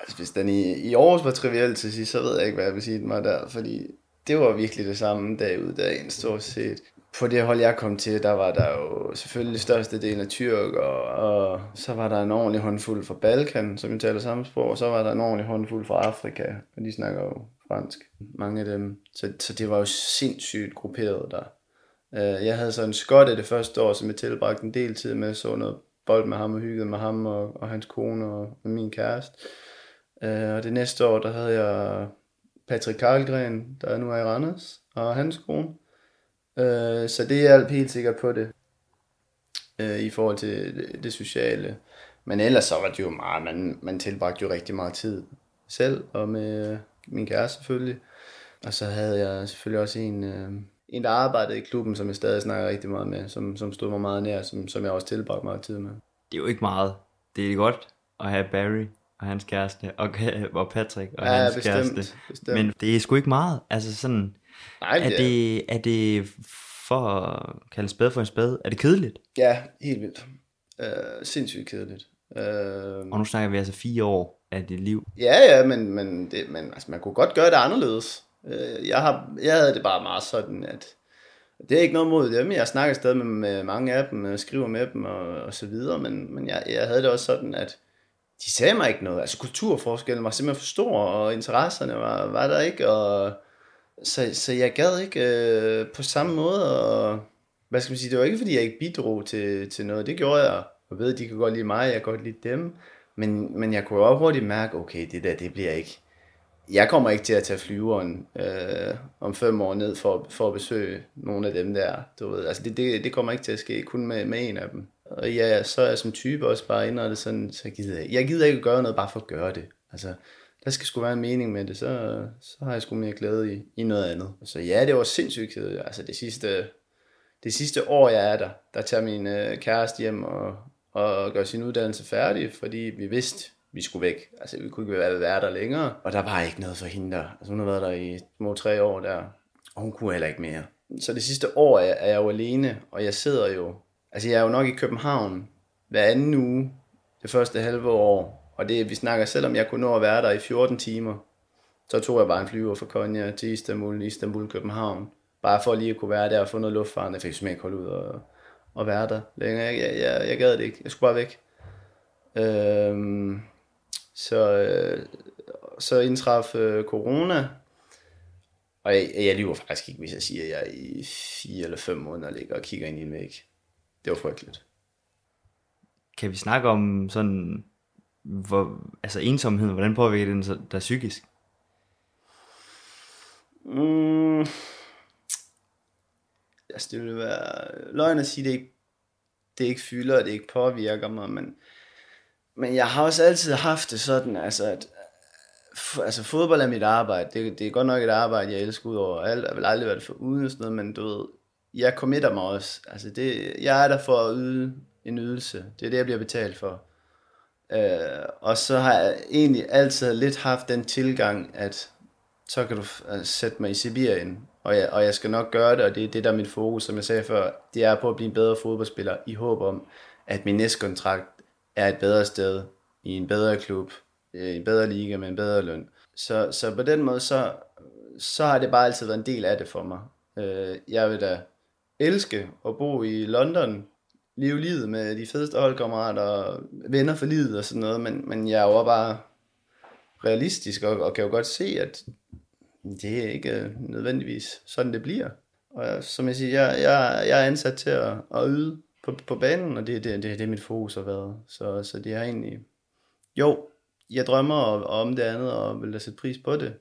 Altså, hvis den i, i Aarhus var trivial til sidst, så ved jeg ikke, hvad jeg vil sige den var der, fordi det var virkelig det samme dag ud der en stort set. På det hold, jeg kom til, der var der jo selvfølgelig største del af tyrk, og og så var der en ordentlig håndfuld fra Balkan, som vi taler samme sprog, og så var der en ordentlig håndfuld fra Afrika, og de snakker jo fransk, mange af dem. Så, så det var jo sindssygt grupperet der. Øh, jeg havde så en skotte det første år, som jeg tilbragte en del tid med, så noget bold med ham og hyggede med ham og, og hans kone og, og min kæreste. Uh, og det næste år, der havde jeg Patrick Karlgren, der nu er i Randers, og hans kone. Uh, så det er helt sikkert på det, uh, i forhold til det, det sociale. Men ellers så var det jo meget, man, man tilbragte jo rigtig meget tid selv, og med min kæreste selvfølgelig. Og så havde jeg selvfølgelig også en, uh, en der arbejdede i klubben, som jeg stadig snakker rigtig meget med, som, som stod mig meget nær, som, som jeg også tilbragte meget tid med. Det er jo ikke meget. Det er godt at have Barry og hans kæreste, og, [laughs] og Patrick og Ja, hans bestemt, kæreste. bestemt. Men det er sgu ikke meget. Altså sådan, Nej, er, det, er det for at kalde spade for en spade, er det kedeligt? Ja, helt vildt. Uh, sindssygt kedeligt. Uh, Og nu snakker vi altså fire år af dit liv. Ja, ja, men, men, det, men altså, man kunne godt gøre det anderledes. Øh, Jeg, har, jeg havde det bare meget sådan, at det er ikke noget mod dem. Jeg snakker stadig med, med mange af dem, og skriver med dem og, og så videre, men, men jeg, jeg havde det også sådan, at de sagde mig ikke noget. Altså kulturforskellen var simpelthen for stor, og interesserne var, var der ikke, og så, så jeg gad ikke øh, på samme måde, og hvad skal man sige, det var ikke fordi jeg ikke bidrog til, til noget, det gjorde jeg, og ved, de kan godt lide mig, jeg kan godt lide dem, men, men jeg kunne også hurtigt mærke, okay, det der, det bliver ikke, jeg kommer ikke til at tage flyveren øh, om fem år ned for, for at besøge nogle af dem der, du ved, altså det, det, det kommer ikke til at ske, kun med, med en af dem. Og ja, så er jeg som type også bare indrettet sådan, så gider jeg, jeg gider ikke gøre noget bare for at gøre det. Altså, der skal sgu være en mening med det, så, så har jeg sgu mere glæde i, i noget andet. Så ja, det var sindssygt Altså det sidste, det sidste år, jeg er der, der tager min øh, kæreste hjem og, og gør sin uddannelse færdig, fordi vi vidste, vi skulle væk. Altså, vi kunne ikke være, være der længere. Og der var ikke noget for hende der. Altså, hun har været der i små tre år der, og hun kunne heller ikke mere. Så det sidste år er, er jeg jo alene, og jeg sidder jo... Altså, jeg er jo nok i København hver anden uge det første halve år. Og det, vi snakker, selvom jeg kunne nå at være der i 14 timer, så tog jeg bare en flyver fra Konya til Istanbul, Istanbul, København. Bare for lige at kunne være der og få noget luftfart. Jeg fik simpelthen ikke holde ud og, og være der længere. Jeg, jeg, jeg, jeg gad det ikke. Jeg skulle bare væk. Øhm, så, øh, så indtraf øh, corona, og jeg, jeg lyver faktisk ikke, hvis jeg siger, at jeg i fire eller fem måneder ligger og kigger ind i en væg. Det var frygteligt. Kan vi snakke om sådan, hvor, altså ensomhed, hvordan påvirker den der psykisk? Mm, altså det vil være løgn at sige, det ikke, det ikke fylder, det ikke påvirker mig, men men jeg har også altid haft det sådan, altså at altså fodbold er mit arbejde. Det, det er godt nok et arbejde, jeg elsker ud over alt. Jeg vil aldrig være det for uden og sådan noget, men du ved, jeg committer mig også. Altså det, jeg er der for at yde en ydelse. Det er det, jeg bliver betalt for. Øh, og så har jeg egentlig altid lidt haft den tilgang, at så kan du altså, sætte mig i Sibirien, og jeg, og jeg skal nok gøre det, og det er det, der er mit fokus, som jeg sagde før. Det er på at blive en bedre fodboldspiller, i håb om, at min næste kontrakt er et bedre sted, i en bedre klub, øh, i en bedre liga med en bedre løn. Så, så på den måde, så, så har det bare altid været en del af det for mig. Øh, jeg vil da elske at bo i London, leve livet med de fedeste holdkammerater og venner for livet og sådan noget, men, men jeg er jo bare realistisk og, og kan jo godt se, at det er ikke nødvendigvis sådan, det bliver. Og som jeg siger, jeg, jeg, jeg er ansat til at, at yde på, på banen, og det, det, det, det er mit fokus har været. Så, så det er egentlig, jo, jeg drømmer om det andet, og vil da sætte pris på det,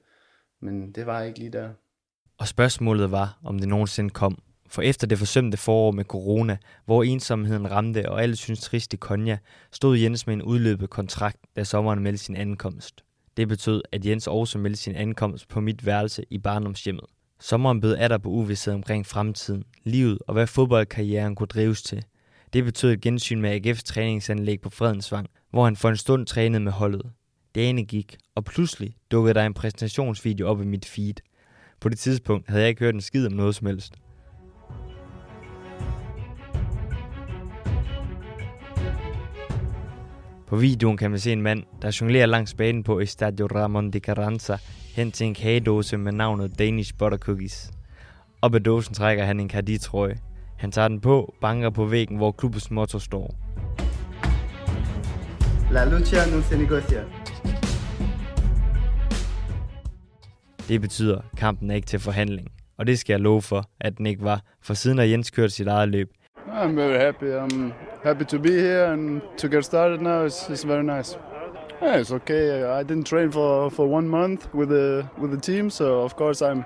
men det var ikke lige der. Og spørgsmålet var, om det nogensinde kom. For efter det forsømte forår med corona, hvor ensomheden ramte og alle synes trist i Konya, stod Jens med en udløbet kontrakt, da sommeren meldte sin ankomst. Det betød, at Jens også meldte sin ankomst på mit værelse i barndomshjemmet. Sommeren bød atter på uvidshed omkring fremtiden, livet og hvad fodboldkarrieren kunne drives til. Det betød et gensyn med AGF's træningsanlæg på Fredensvang, hvor han for en stund trænede med holdet. Dagene gik, og pludselig dukkede der en præsentationsvideo op i mit feed. På det tidspunkt havde jeg ikke hørt en skid om noget som helst. På videoen kan man se en mand, der jonglerer langs banen på Estadio Ramon de Carranza hen til en kagedåse med navnet Danish Butter Cookies. Op ad dåsen trækker han en Cardi-trøje. Han tager den på, banker på væggen, hvor klubbens motto står. La lucha no se negocia. Det betyder, at kampen er ikke til forhandling. Og det skal jeg love for, at den ikke var, for siden har Jens kørt sit eget løb. I'm very happy. I'm happy to be here and to get started now. It's, it's very nice. Yeah, it's okay. I didn't train for, for one month with the with the team, so of course I'm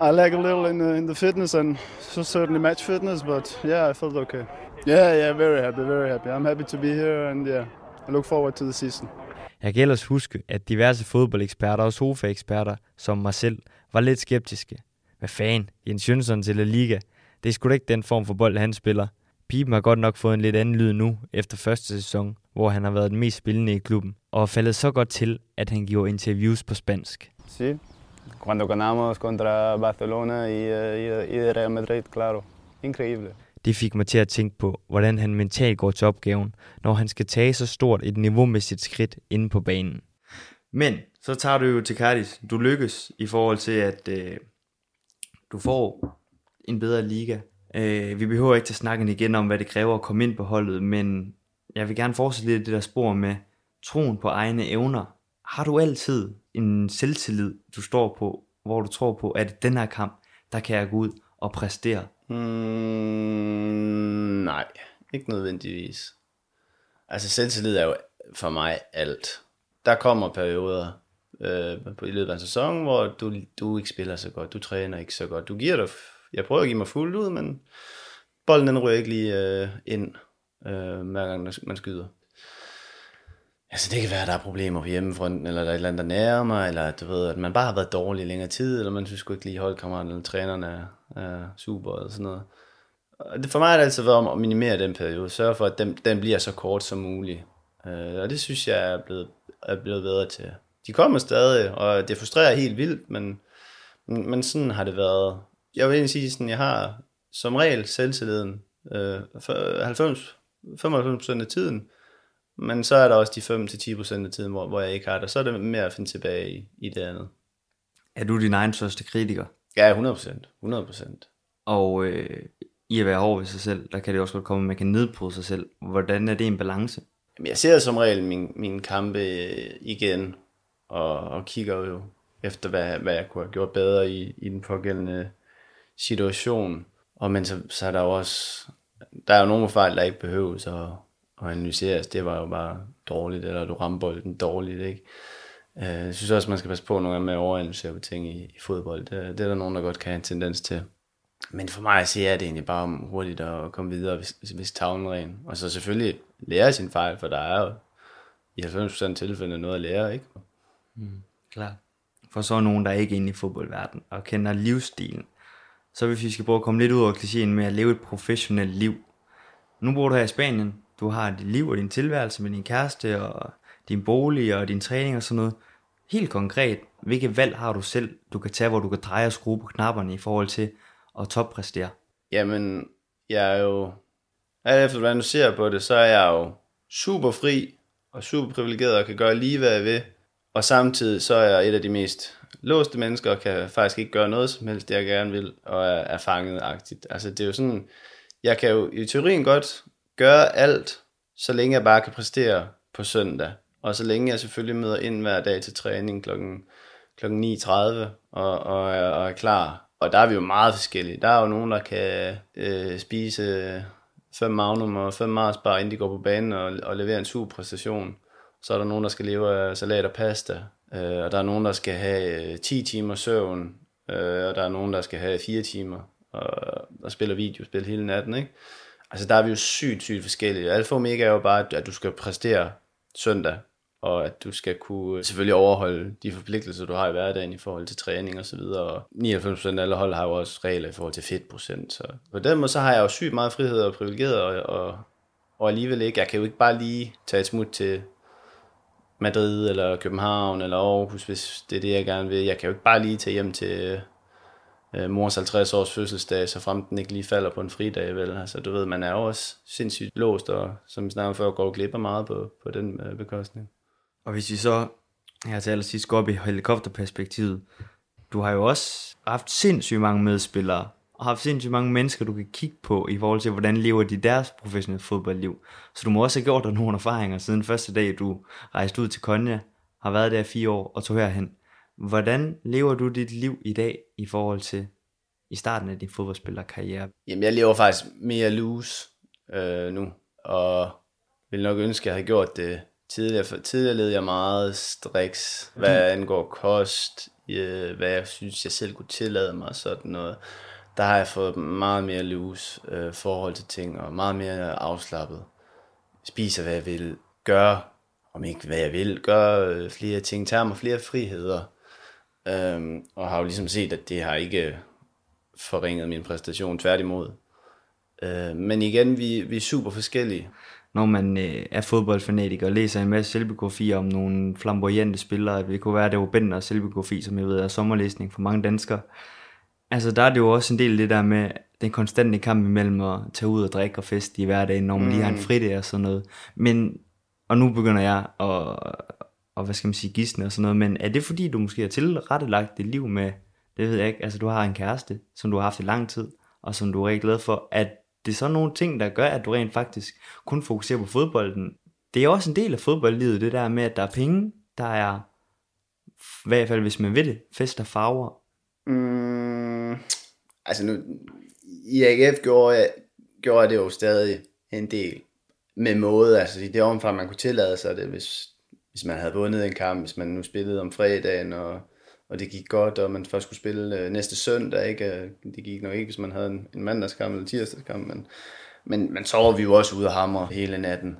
I lack a little in the, in the fitness and so certainly match fitness, but yeah, I felt okay. Yeah, yeah, very happy, very happy. I'm happy to be here and yeah, I look forward to the season. Jeg kan ellers huske, at diverse fodboldeksperter og sofaeksperter, som mig selv, var lidt skeptiske. Hvad fanden, Jens Jønsson til La Liga? Det er sgu da ikke den form for bold, han spiller. Pipen har godt nok fået en lidt anden lyd nu, efter første sæson, hvor han har været den mest spillende i klubben, og er faldet så godt til, at han giver interviews på spansk. Sí, cuando ganamos contra Barcelona y, y, y Real Madrid, claro. Increíble. Det fik mig til at tænke på, hvordan han mentalt går til opgaven, når han skal tage så stort et niveaumæssigt skridt inde på banen. Men så tager du jo til Cardis. Du lykkes i forhold til, at øh, du får en bedre liga. Øh, vi behøver ikke til snakken igen om, hvad det kræver at komme ind på holdet, men jeg vil gerne fortsætte lidt det der spor med, troen på egne evner. Har du altid en selvtillid, du står på, hvor du tror på, at den her kamp, der kan jeg gå ud og præstere? Mm, nej, ikke nødvendigvis. Altså selvtillid er jo for mig alt. Der kommer perioder øh, på i løbet af en sæson, hvor du, du ikke spiller så godt, du træner ikke så godt. Du giver dig, jeg prøver at give mig fuldt ud, men bolden den ryger ikke lige øh, ind, øh, hver gang man skyder. Altså det kan være, at der er problemer på hjemmefronten, eller der er et eller andet, der nærer mig, eller du ved, at man bare har været dårlig i længere tid, eller man synes ikke lige holdkammeraten eller trænerne er, er super, eller sådan noget. Og det, for mig har det altid været om at minimere den periode, sørge for, at den, den bliver så kort som muligt. Øh, og det synes jeg er blevet, er blevet bedre til. De kommer stadig, og det frustrerer helt vildt, men, men, men sådan har det været. Jeg vil egentlig sige, sådan, jeg har som regel selvtilliden øh, 90, 95% af tiden, men så er der også de 5-10% af tiden, hvor, hvor jeg ikke har det. Så er det mere at finde tilbage i, i det andet. Er du din egen største kritiker? Ja, 100%. 100%. Og øh, i at være hård ved sig selv, der kan det også godt komme, at man kan nedbryde sig selv. Hvordan er det en balance? Jamen, jeg ser som regel min, min kampe øh, igen, og, og kigger jo efter, hvad, hvad jeg kunne have gjort bedre i, i den pågældende situation. Og men så, så er der jo også, der er jo nogle fejl, der ikke behøves at, at analyseres. Det var jo bare dårligt, eller du ramte bolden dårligt, ikke? Øh, jeg synes også, man skal passe på nogle gange med at overanalysere på ting i, i fodbold. Det, det er der nogen, der godt kan have en tendens til. Men for mig at se, er det egentlig bare om hurtigt at komme videre, hvis, hvis tavlen ren. Og så selvfølgelig lære sin fejl, for der er jo i 90% tilfælde noget at lære, ikke? Mm, klar. For så er nogen, der er ikke inde i fodboldverdenen og kender livsstilen, så hvis vi skal prøve at komme lidt ud over klichéen med at leve et professionelt liv. Nu bor du her i Spanien, du har dit liv og din tilværelse med din kæreste og din bolig og din træning og sådan noget. Helt konkret, hvilke valg har du selv, du kan tage, hvor du kan dreje og skrue på knapperne i forhold til at toppræstere? Jamen, jeg er jo, alt efter hvordan du ser på det, så er jeg jo super fri og super privilegeret og kan gøre lige hvad jeg vil. Og samtidig så er jeg et af de mest låste mennesker kan faktisk ikke gøre noget som helst, det jeg gerne vil, og er, er fanget-agtigt. Altså det er jo sådan, jeg kan jo i teorien godt gøre alt, så længe jeg bare kan præstere på søndag. Og så længe jeg selvfølgelig møder ind hver dag til træning klokken, klokken 9.30 og, og, er, og er klar. Og der er vi jo meget forskellige. Der er jo nogen, der kan øh, spise fem magnum og fem Mars bare inden de går på banen og, og levere en super præstation. Så er der nogen, der skal leve af salat og pasta. Øh, og der er nogen, der skal have øh, 10 timer søvn. Øh, og der er nogen, der skal have 4 timer. Og, og spiller videospil hele natten, ikke? Altså der er vi jo sygt, sygt forskellige. Alfa Omega er jo bare, at du skal præstere søndag, og at du skal kunne øh, selvfølgelig overholde de forpligtelser, du har i hverdagen i forhold til træning og så videre. Og 99% af alle hold har jo også regler i forhold til fedtprocent. Så på den måde, så har jeg jo sygt meget frihed og privilegeret, og, og, og alligevel ikke, jeg kan jo ikke bare lige tage et smut til Madrid eller København eller Aarhus, hvis det er det, jeg gerne vil. Jeg kan jo ikke bare lige tage hjem til øh, mors 50 års fødselsdag, så frem den ikke lige falder på en fridag, vel? Altså, du ved, man er jo også sindssygt låst, og som vi snakker før, går glip af meget på, på den øh, bekostning. Og hvis vi så her til allersidst går op i helikopterperspektivet, du har jo også haft sindssygt mange medspillere, og haft sindssygt mange mennesker, du kan kigge på i forhold til, hvordan lever de deres professionelle fodboldliv. Så du må også have gjort dig nogle erfaringer siden første dag, du rejste ud til Konya, har været der fire år og tog herhen. Hvordan lever du dit liv i dag i forhold til i starten af din fodboldspillerkarriere? Jamen, jeg lever faktisk mere loose øh, nu, og vil nok ønske, at jeg havde gjort det tidligere. For tidligere led jeg meget striks, hvad angår kost, øh, hvad jeg synes, jeg selv kunne tillade mig, sådan noget. Der har jeg fået meget mere loose øh, forhold til ting, og meget mere afslappet. Spiser, hvad jeg vil, gør, om ikke hvad jeg vil, gør øh, flere ting, tager mig flere friheder. Øhm, og har jo ligesom set, at det har ikke øh, forringet min præstation, tværtimod. Øh, men igen, vi, vi er super forskellige. Når man øh, er fodboldfanatiker og læser en masse selvbiografier om nogle flamboyante spillere, det kunne være, det var Bender selvbiografi, som jeg ved er sommerlæsning for mange danskere. Altså der er det jo også en del af det der med den konstante kamp imellem at tage ud og drikke og feste i hverdagen, når man mm. lige har en mm. fridag og sådan noget. Men, og nu begynder jeg at, og hvad skal man sige, gisne og sådan noget, men er det fordi, du måske har tilrettelagt dit liv med, det ved jeg ikke, altså du har en kæreste, som du har haft i lang tid, og som du er rigtig glad for, at det er sådan nogle ting, der gør, at du rent faktisk kun fokuserer på fodbolden, det er også en del af fodboldlivet, det der med, at der er penge, der er, i hvert fald hvis man ved det, fest og farver. Mm, altså nu, i AGF gjorde jeg, gjorde jeg det jo stadig en del med måde, altså i det omfang, man kunne tillade sig det, hvis, hvis man havde vundet en kamp, hvis man nu spillede om fredagen, og, og det gik godt, og man først skulle spille øh, næste søndag, ikke? Øh, det gik nok ikke, hvis man havde en, en mandagskamp eller tirsdagskamp, men, men, men så var vi jo også ude af hammer hele natten.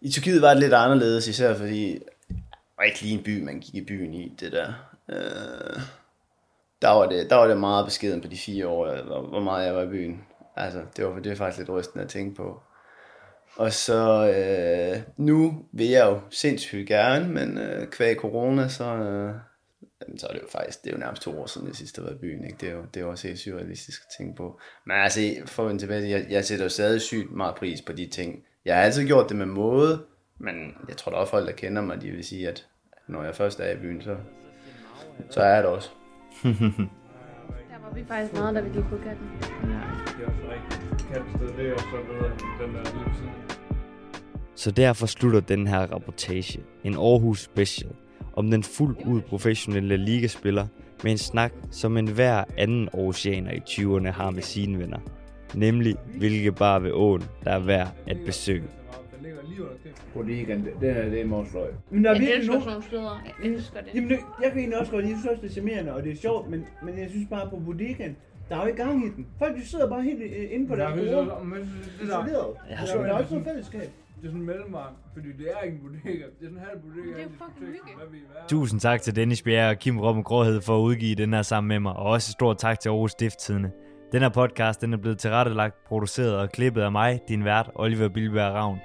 I Tyrkiet var det lidt anderledes, især fordi det var ikke lige en by, man gik i byen i, det der. Øh, der var det, der var det meget beskeden på de fire år, øh, hvor, hvor meget jeg var i byen. Altså, det var, det var faktisk lidt rystende at tænke på. Og så øh, nu vil jeg jo sindssygt gerne, men øh, kvæg corona, så, øh, jamen, så er det jo faktisk, det er jo nærmest to år siden jeg sidst har været i byen. Ikke? Det, er jo, det er jo også helt surrealistisk at tænke på. Men altså, for at tilbage, jeg, jeg sætter jo stadig sygt meget pris på de ting. Jeg har altid gjort det med måde, men jeg tror, der er folk, der kender mig, de vil sige, at når jeg først er i byen, så, så er jeg det også. [laughs] Der var vi faktisk meget, da vi gik på katten. Ja. Det er også rigtigt. Kattested, det er også så bedre end den der. Så derfor slutter den her rapportage, en Aarhus Special, om den fuldt ud professionelle ligaspiller med en snak, som en hver anden oceaner i 20'erne har med sine venner. Nemlig, hvilke bare ved åen, der er værd at besøge. Bodegaen, den er det er vores fløj. Men der er jeg virkelig elsker sådan nogle steder. Jeg elsker det. Jamen, det, jeg kan egentlig også godt, jeg synes også, det er charmerende, og det er sjovt, men, men jeg synes bare på bodegaen, der er jo ikke gang i den. Folk de sidder bare helt øh, inde på Der deres er bord. det der- Isoleret. Ja, Der så- er jo ikke noget fællesskab. Det er sådan en mellemvej, fordi det er ikke en bodega. Det er sådan en halv bodega. Det er jo fucking er. Tusind tak til Dennis Bjerre og Kim Robben Gråhed for at udgive den her sammen med mig, og også stort tak til Aarhus Stifttidene. Den her podcast den er blevet tilrettelagt, produceret og klippet af mig, din vært, Oliver Bilberg Ravn.